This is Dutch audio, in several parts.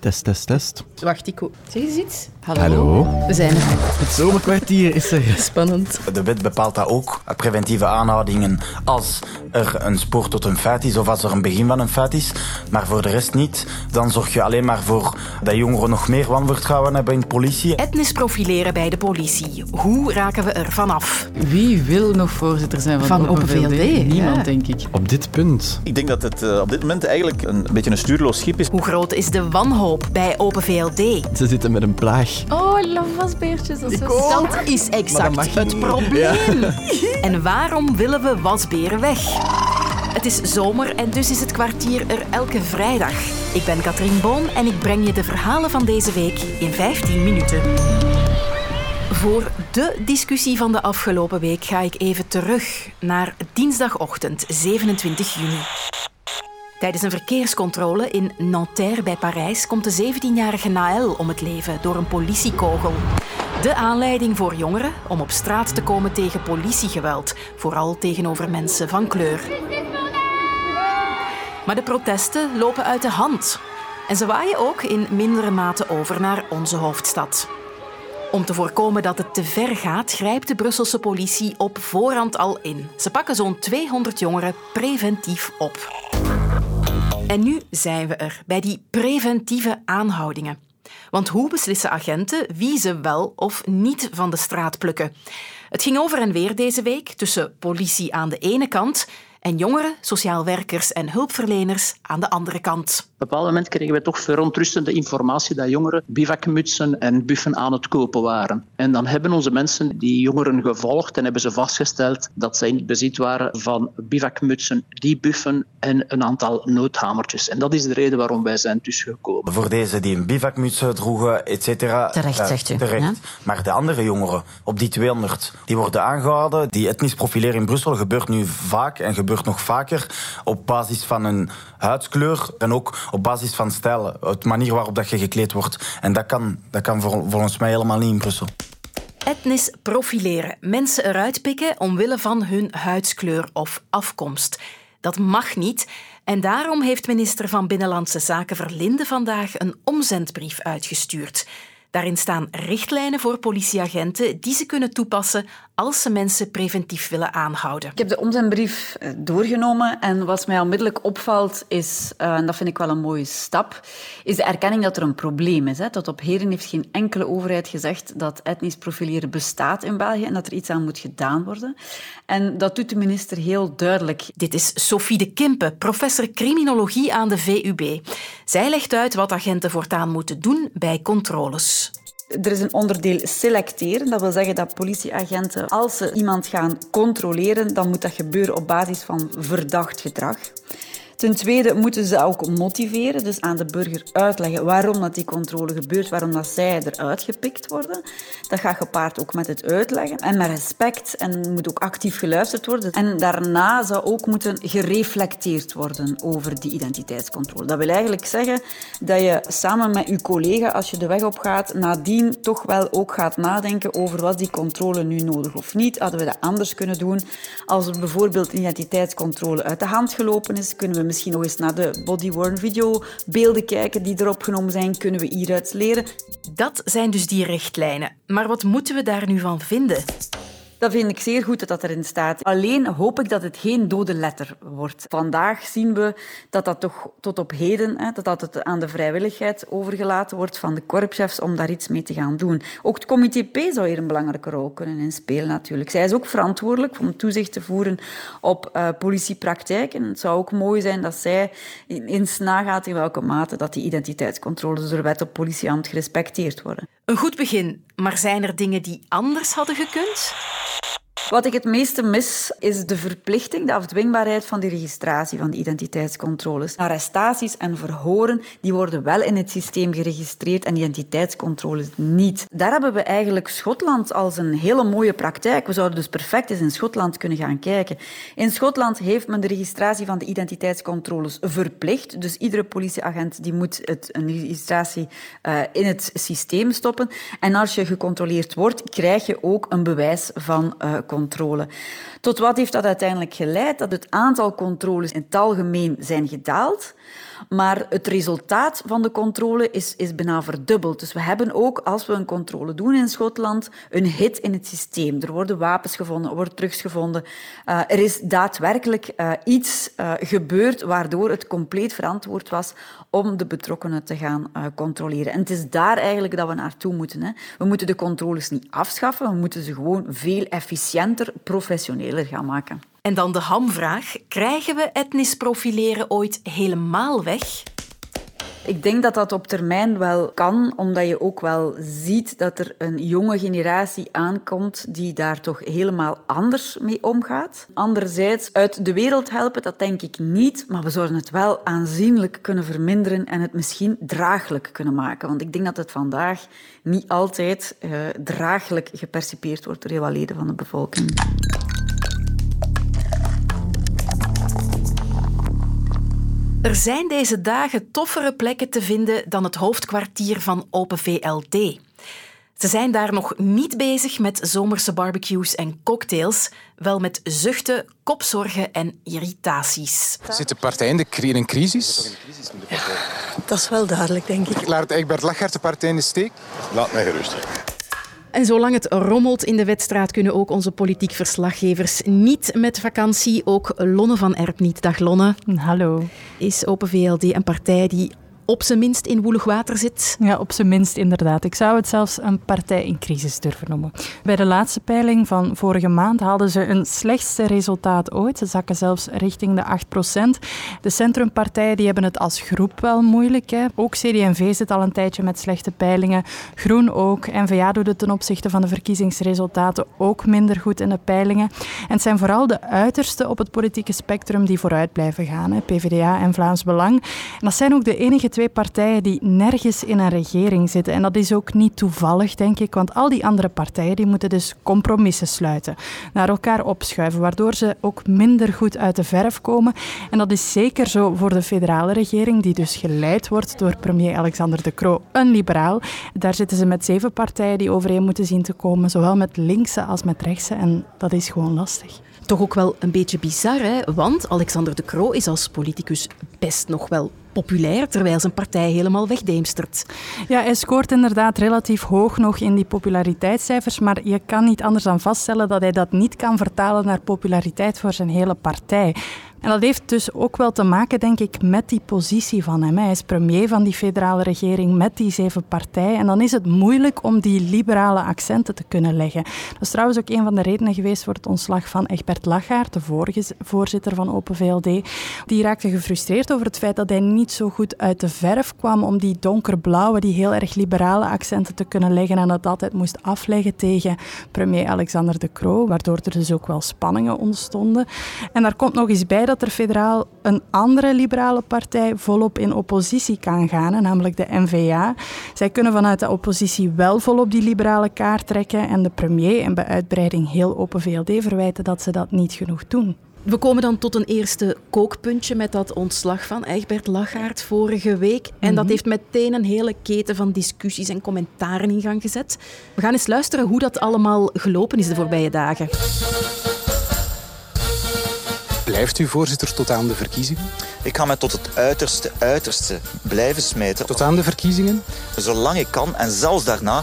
Test, test, test. Wacht, ik Zeg eens iets. Hallo. Hallo. We zijn er. Het zomerkwartier is er. Spannend. De wet bepaalt dat ook. Preventieve aanhoudingen als er een spoor tot een feit is of als er een begin van een feit is. Maar voor de rest niet. Dan zorg je alleen maar voor dat jongeren nog meer wanvertrouwen hebben in de politie. Etnisch profileren bij de politie. Hoe raken we er vanaf? Wie wil nog voorzitter zijn van, Van Open Open VLD? VLD, Niemand, ja. denk ik. Op dit punt. Ik denk dat het eh, op dit moment eigenlijk een beetje een stuurloos schip is. Hoe groot is de wanhoop bij Open VLD? Ze zitten met een plaag. Oh, lavasbeertjes. Dat is zo Dat is exact het niet. probleem. En waarom willen we wasberen weg? Het is zomer en dus is het kwartier er elke vrijdag. Ik ben Katrien Boon en ik breng je de verhalen van deze week in 15 minuten. Voor de discussie van de afgelopen week ga ik even terug naar dinsdagochtend 27 juni. Tijdens een verkeerscontrole in Nanterre bij Parijs komt de 17-jarige Naël om het leven door een politiekogel. De aanleiding voor jongeren om op straat te komen tegen politiegeweld, vooral tegenover mensen van kleur. Maar de protesten lopen uit de hand. En ze waaien ook in mindere mate over naar onze hoofdstad. Om te voorkomen dat het te ver gaat, grijpt de Brusselse politie op voorhand al in. Ze pakken zo'n 200 jongeren preventief op. En nu zijn we er, bij die preventieve aanhoudingen. Want hoe beslissen agenten wie ze wel of niet van de straat plukken? Het ging over en weer deze week tussen politie aan de ene kant en jongeren, sociaal werkers en hulpverleners aan de andere kant. Op een bepaald moment kregen we toch verontrustende informatie dat jongeren bivakmutsen en buffen aan het kopen waren. En dan hebben onze mensen die jongeren gevolgd en hebben ze vastgesteld dat zij in bezit waren van bivakmutsen, die buffen en een aantal noodhamertjes. En dat is de reden waarom wij zijn tussengekomen. Voor deze die een bivakmuts droegen, et cetera. Terecht, Ja, zegt u, Terecht. ja? Maar de andere jongeren, op die 200, die worden aangehouden. Die etnisch profileren in Brussel gebeurt nu vaak en gebeurt nog vaker op basis van een huidskleur en ook op basis van stijl, het manier waarop dat je gekleed wordt. En dat kan, dat kan vol- volgens mij helemaal niet in Brussel. Etnisch profileren. Mensen eruit pikken omwille van hun huidskleur of afkomst. Dat mag niet. En daarom heeft minister van Binnenlandse Zaken Verlinde vandaag een omzendbrief uitgestuurd. Daarin staan richtlijnen voor politieagenten die ze kunnen toepassen als ze mensen preventief willen aanhouden. Ik heb de omzendbrief eh, doorgenomen en wat mij onmiddellijk opvalt is, eh, en dat vind ik wel een mooie stap, is de erkenning dat er een probleem is. Hè. Tot op heden heeft geen enkele overheid gezegd dat etnisch profileren bestaat in België en dat er iets aan moet gedaan worden. En dat doet de minister heel duidelijk. Dit is Sophie de Kimpe, professor criminologie aan de VUB. Zij legt uit wat agenten voortaan moeten doen bij controles. Er is een onderdeel selecteren. Dat wil zeggen dat politieagenten, als ze iemand gaan controleren, dan moet dat gebeuren op basis van verdacht gedrag. Ten tweede moeten ze ook motiveren, dus aan de burger uitleggen waarom dat die controle gebeurt, waarom dat zij eruit gepikt worden. Dat gaat gepaard ook met het uitleggen en met respect en moet ook actief geluisterd worden. En daarna zou ook moeten gereflecteerd worden over die identiteitscontrole. Dat wil eigenlijk zeggen dat je samen met je collega, als je de weg op gaat, nadien toch wel ook gaat nadenken over was die controle nu nodig of niet. Hadden we dat anders kunnen doen? Als er bijvoorbeeld identiteitscontrole uit de hand gelopen is, kunnen we misschien nog eens naar de body-worn videobeelden kijken die erop genomen zijn. Kunnen we hieruit leren? Dat zijn dus die richtlijnen. Maar wat moeten we daar nu van vinden? Dat vind ik zeer goed dat dat erin staat. Alleen hoop ik dat het geen dode letter wordt. Vandaag zien we dat dat toch tot op heden hè, dat dat het aan de vrijwilligheid overgelaten wordt van de korpschefs om daar iets mee te gaan doen. Ook het comité P zou hier een belangrijke rol kunnen in spelen natuurlijk. Zij is ook verantwoordelijk om toezicht te voeren op uh, politiepraktijken. Het zou ook mooi zijn dat zij eens nagaat in welke mate dat die identiteitscontroles door wet op politieambt gerespecteerd worden. Een goed begin, maar zijn er dingen die anders hadden gekund? Wat ik het meeste mis, is de verplichting, de afdwingbaarheid van de registratie van de identiteitscontroles. Arrestaties en verhoren die worden wel in het systeem geregistreerd en identiteitscontroles niet. Daar hebben we eigenlijk Schotland als een hele mooie praktijk. We zouden dus perfect eens in Schotland kunnen gaan kijken. In Schotland heeft men de registratie van de identiteitscontroles verplicht. Dus iedere politieagent die moet het, een registratie uh, in het systeem stoppen. En als je gecontroleerd wordt, krijg je ook een bewijs van controle. Controle. Tot wat heeft dat uiteindelijk geleid? Dat het aantal controles in het algemeen zijn gedaald. Maar het resultaat van de controle is, is bijna verdubbeld. Dus we hebben ook, als we een controle doen in Schotland, een hit in het systeem. Er worden wapens gevonden, er wordt drugs gevonden. Uh, er is daadwerkelijk uh, iets uh, gebeurd waardoor het compleet verantwoord was om de betrokkenen te gaan controleren. En het is daar eigenlijk dat we naartoe moeten. Hè. We moeten de controles niet afschaffen, we moeten ze gewoon veel efficiënter, professioneler gaan maken. En dan de hamvraag. Krijgen we etnisch profileren ooit helemaal weg? Ik denk dat dat op termijn wel kan, omdat je ook wel ziet dat er een jonge generatie aankomt die daar toch helemaal anders mee omgaat. Anderzijds, uit de wereld helpen, dat denk ik niet, maar we zouden het wel aanzienlijk kunnen verminderen en het misschien draaglijk kunnen maken. Want ik denk dat het vandaag niet altijd uh, draaglijk gepercipeerd wordt door heel wat leden van de bevolking. Er zijn deze dagen toffere plekken te vinden dan het hoofdkwartier van Open VLD. Ze zijn daar nog niet bezig met zomerse barbecues en cocktails, wel met zuchten, kopzorgen en irritaties. Zit de partij in, een crisis? Ja, dat is wel duidelijk, denk ik. Laat Egbert Lachert de partij in de steek? Laat mij gerust. En zolang het rommelt in de wedstraat kunnen ook onze politiek verslaggevers niet met vakantie. Ook Lonne van Erp niet. Dag Lonne. Hallo. Is Open VLD een partij die op zijn minst in woelig water zit? Ja, op zijn minst inderdaad. Ik zou het zelfs een partij in crisis durven noemen. Bij de laatste peiling van vorige maand haalden ze een slechtste resultaat ooit. Ze zakken zelfs richting de 8% De centrumpartijen die hebben het als groep wel moeilijk. Hè. Ook CD&V zit al een tijdje met slechte peilingen. Groen ook. N-VA doet het ten opzichte van de verkiezingsresultaten ook minder goed in de peilingen. En het zijn vooral de uitersten op het politieke spectrum die vooruit blijven gaan. Hè. PvdA en Vlaams Belang. En dat zijn ook de enige twee partijen die nergens in een regering zitten. En dat is ook niet toevallig, denk ik, want al die andere partijen die moeten dus compromissen sluiten, naar elkaar opschuiven, waardoor ze ook minder goed uit de verf komen. En dat is zeker zo voor de federale regering, die dus geleid wordt door premier Alexander De Croo, een liberaal. Daar zitten ze met zeven partijen die overeen moeten zien te komen, zowel met linkse als met rechtse. En dat is gewoon lastig. Toch ook wel een beetje bizar, hè? want Alexander De Croo is als politicus best nog wel populair, terwijl zijn partij helemaal wegdeemstert. Ja, hij scoort inderdaad relatief hoog nog in die populariteitscijfers, maar je kan niet anders dan vaststellen dat hij dat niet kan vertalen naar populariteit voor zijn hele partij. En dat heeft dus ook wel te maken, denk ik, met die positie van hem. Hij is premier van die federale regering met die zeven partijen. En dan is het moeilijk om die liberale accenten te kunnen leggen. Dat is trouwens ook een van de redenen geweest voor het ontslag van Egbert Lachaert, de vorige voorzitter van Open VLD. Die raakte gefrustreerd over het feit dat hij niet zo goed uit de verf kwam om die donkerblauwe, die heel erg liberale accenten te kunnen leggen. En dat altijd moest afleggen tegen premier Alexander De Croo, waardoor er dus ook wel spanningen ontstonden. En daar komt nog eens bij dat er federaal een andere liberale partij volop in oppositie kan gaan, namelijk de NVA. Zij kunnen vanuit de oppositie wel volop die liberale kaart trekken en de premier en bij uitbreiding heel Open VLD verwijten dat ze dat niet genoeg doen. We komen dan tot een eerste kookpuntje met dat ontslag van Egbert Lachaert vorige week. En dat mhm. heeft meteen een hele keten van discussies en commentaren in gang gezet. We gaan eens luisteren hoe dat allemaal gelopen is de voorbije dagen. Blijft u voorzitter tot aan de verkiezingen? Ik ga mij tot het uiterste, uiterste blijven smijten. Tot aan de verkiezingen? Zolang ik kan en zelfs daarna.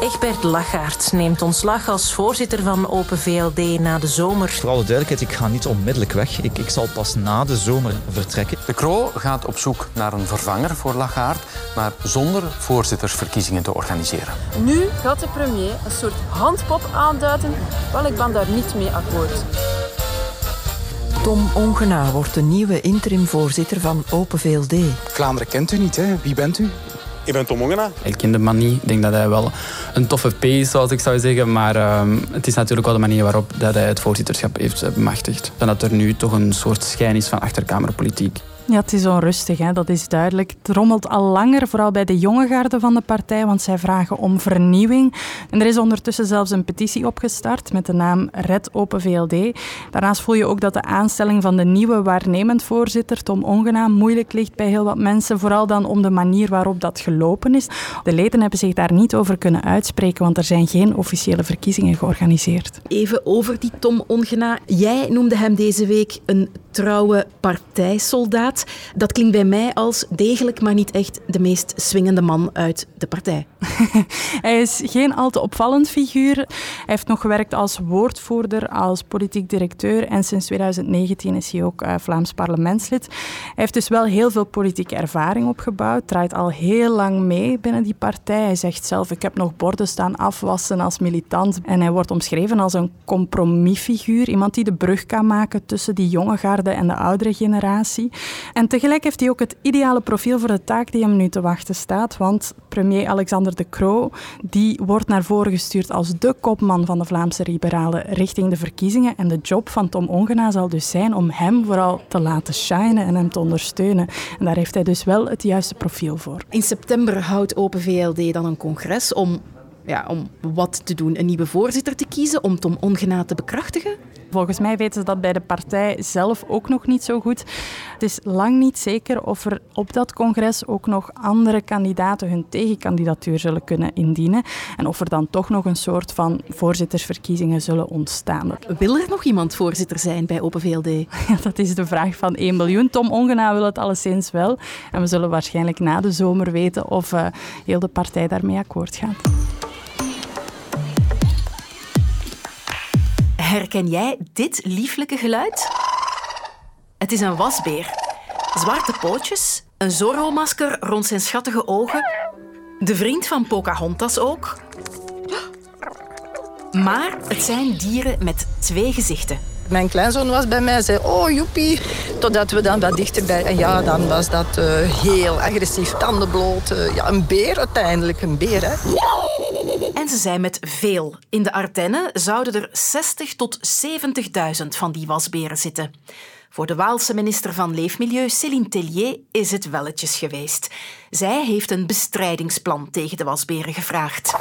Egbert Lachaert neemt ontslag als voorzitter van Open VLD na de zomer. Voor alle duidelijkheid, ik ga niet onmiddellijk weg. Ik, ik zal pas na de zomer vertrekken. De Croo gaat op zoek naar een vervanger voor Lachaert, maar zonder voorzittersverkiezingen te organiseren. Nu gaat de premier een soort handpop aanduiden. Wel, ik ben daar niet mee akkoord. Tom Ongena wordt de nieuwe interimvoorzitter van Open VLD. Vlaanderen kent u niet, hè? Wie bent u? Ik ben Tom Ongena. Ik ken de man niet. Ik denk dat hij wel een toffe P is, zoals ik zou zeggen. Maar uh, het is natuurlijk wel de manier waarop dat hij het voorzitterschap heeft bemachtigd. En dat er nu toch een soort schijn is van achterkamerpolitiek. Ja, het is onrustig, hè? dat is duidelijk. Het rommelt al langer, vooral bij de jonge garde van de partij, want zij vragen om vernieuwing. En er is ondertussen zelfs een petitie opgestart met de naam Red Open VLD. Daarnaast voel je ook dat de aanstelling van de nieuwe waarnemend voorzitter, Tom Ongenaam, moeilijk ligt bij heel wat mensen, vooral dan om de manier waarop dat gelopen is. De leden hebben zich daar niet over kunnen uitspreken, want er zijn geen officiële verkiezingen georganiseerd. Even over die Tom Ongena. Jij noemde hem deze week een trouwe partijsoldaat. Dat klinkt bij mij als degelijk, maar niet echt de meest swingende man uit de partij. hij is geen al te opvallend figuur. Hij heeft nog gewerkt als woordvoerder, als politiek directeur en sinds 2019 is hij ook uh, Vlaams parlementslid. Hij heeft dus wel heel veel politieke ervaring opgebouwd, draait al heel lang mee binnen die partij. Hij zegt zelf, ik heb nog borden staan afwassen als militant. En hij wordt omschreven als een compromisfiguur, iemand die de brug kan maken tussen die jonge garde en de oudere generatie. En tegelijk heeft hij ook het ideale profiel voor de taak die hem nu te wachten staat, want premier Alexander De Croo die wordt naar voren gestuurd als de kopman van de Vlaamse liberalen richting de verkiezingen. En de job van Tom Ongena zal dus zijn om hem vooral te laten shinen en hem te ondersteunen. En daar heeft hij dus wel het juiste profiel voor. In september houdt Open VLD dan een congres om ja, om wat te doen? Een nieuwe voorzitter te kiezen om Tom Ongena te bekrachtigen? Volgens mij weten ze dat bij de partij zelf ook nog niet zo goed. Het is lang niet zeker of er op dat congres ook nog andere kandidaten hun tegenkandidatuur zullen kunnen indienen. En of er dan toch nog een soort van voorzittersverkiezingen zullen ontstaan. Wil er nog iemand voorzitter zijn bij Open VLD? Ja, dat is de vraag van 1 miljoen. Tom Ongena wil het alleszins wel. En we zullen waarschijnlijk na de zomer weten of uh, heel de partij daarmee akkoord gaat. Herken jij dit lieflijke geluid? Het is een wasbeer. Zwarte pootjes, een Zorro-masker rond zijn schattige ogen. De vriend van Pocahontas ook. Maar het zijn dieren met twee gezichten. Mijn kleinzoon was bij mij zei, oh joepie. Totdat we dan wat dichterbij... En ja, dan was dat uh, heel agressief, tandenbloot. Uh, ja, een beer uiteindelijk, een beer, hè. En ze zijn met veel. In de Ardennen zouden er 60 tot 70.000 van die wasberen zitten. Voor de Waalse minister van Leefmilieu, Céline Tellier, is het welletjes geweest. Zij heeft een bestrijdingsplan tegen de wasberen gevraagd.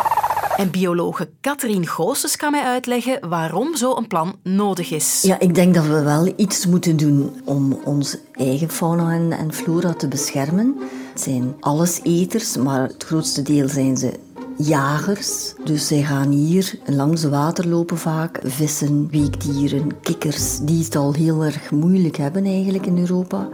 En biologe Katrien Goossens kan mij uitleggen waarom zo'n plan nodig is. Ja, ik denk dat we wel iets moeten doen om onze eigen fauna en, en flora te beschermen. Het zijn alleseters, maar het grootste deel zijn ze jagers. Dus zij gaan hier langs water lopen vaak. Vissen, weekdieren, kikkers, die het al heel erg moeilijk hebben eigenlijk in Europa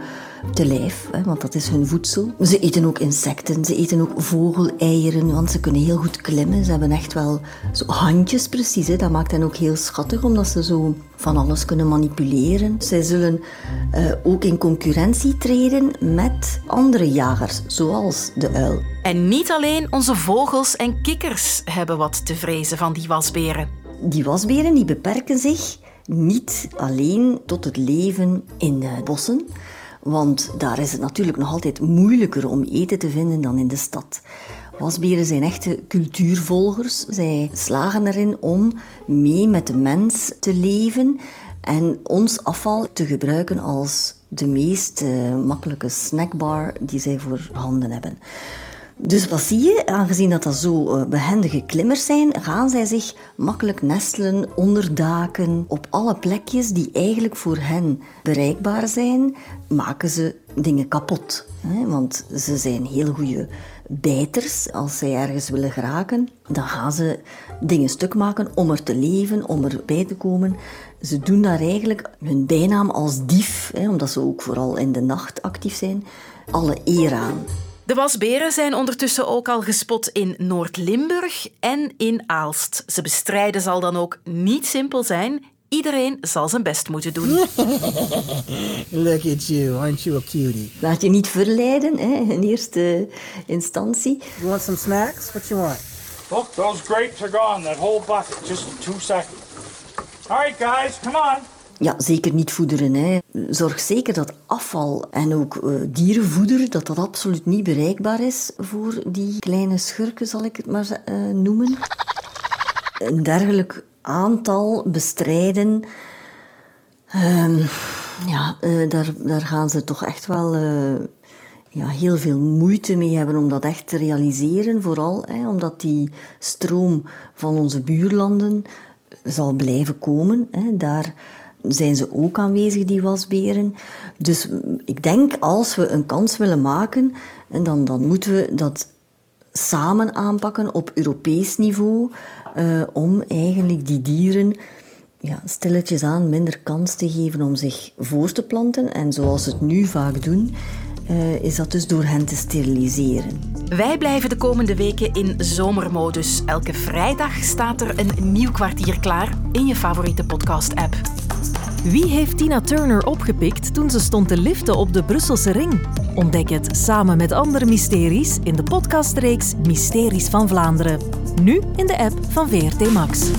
te lijf, hè, want dat is hun voedsel. Ze eten ook insecten, ze eten ook vogeleieren, want ze kunnen heel goed klimmen. Ze hebben echt wel zo handjes precies. Hè. Dat maakt hen ook heel schattig, omdat ze zo van alles kunnen manipuleren. Zij zullen uh, ook in concurrentie treden met andere jagers, zoals de uil. En niet alleen onze vogels en kikkers hebben wat te vrezen van die wasberen. Die wasberen die beperken zich niet alleen tot het leven in uh, bossen, want daar is het natuurlijk nog altijd moeilijker om eten te vinden dan in de stad. Wasberen zijn echte cultuurvolgers. Zij slagen erin om mee met de mens te leven en ons afval te gebruiken als de meest uh, makkelijke snackbar die zij voor handen hebben. Dus wat zie je? Aangezien dat, dat zo uh, behendige klimmers zijn, gaan zij zich makkelijk nestelen onder daken, op alle plekjes die eigenlijk voor hen bereikbaar zijn, maken ze dingen kapot. Want ze zijn heel goede bijters. Als zij ergens willen geraken, dan gaan ze dingen stuk maken om er te leven, om erbij te komen. Ze doen daar eigenlijk hun bijnaam als dief, omdat ze ook vooral in de nacht actief zijn, alle eer aan. De wasberen zijn ondertussen ook al gespot in Noord-Limburg en in Aalst. Ze bestrijden zal dan ook niet simpel zijn. Iedereen zal zijn best moeten doen. Look at you, aren't you a cutie? Laat je niet verleiden hè, in eerste instantie. You want some snacks? What you want? Look, those grapes are gone. That whole bucket. Just two seconds. All right, guys, come on. Ja, zeker niet voederen. Hè. Zorg zeker dat afval en ook uh, dierenvoeder, dat dat absoluut niet bereikbaar is voor die kleine schurken, zal ik het maar uh, noemen. Een dergelijk aantal bestrijden. Um, Ja, uh, daar, daar gaan ze toch echt wel ja, heel veel moeite mee hebben om dat echt te realiseren. Vooral hè, omdat die stroom van onze buurlanden zal blijven komen. Hè. Daar zijn ze ook aanwezig, die wasberen. Dus ik denk, als we een kans willen maken, dan, dan moeten we dat samen aanpakken op Europees niveau, uh, om eigenlijk die dieren ja, stilletjes aan minder kans te geven om zich voor te planten. En zoals ze het nu vaak doen, uh, is dat dus door hen te steriliseren. Wij blijven de komende weken in zomermodus. Elke vrijdag staat er een nieuw kwartier klaar in je favoriete podcast-app. Wie heeft Tina Turner opgepikt toen ze stond te liften op de Brusselse ring? Ontdek het samen met andere mysteries in de podcastreeks Mysteries van Vlaanderen. Nu in de app van VRT Max.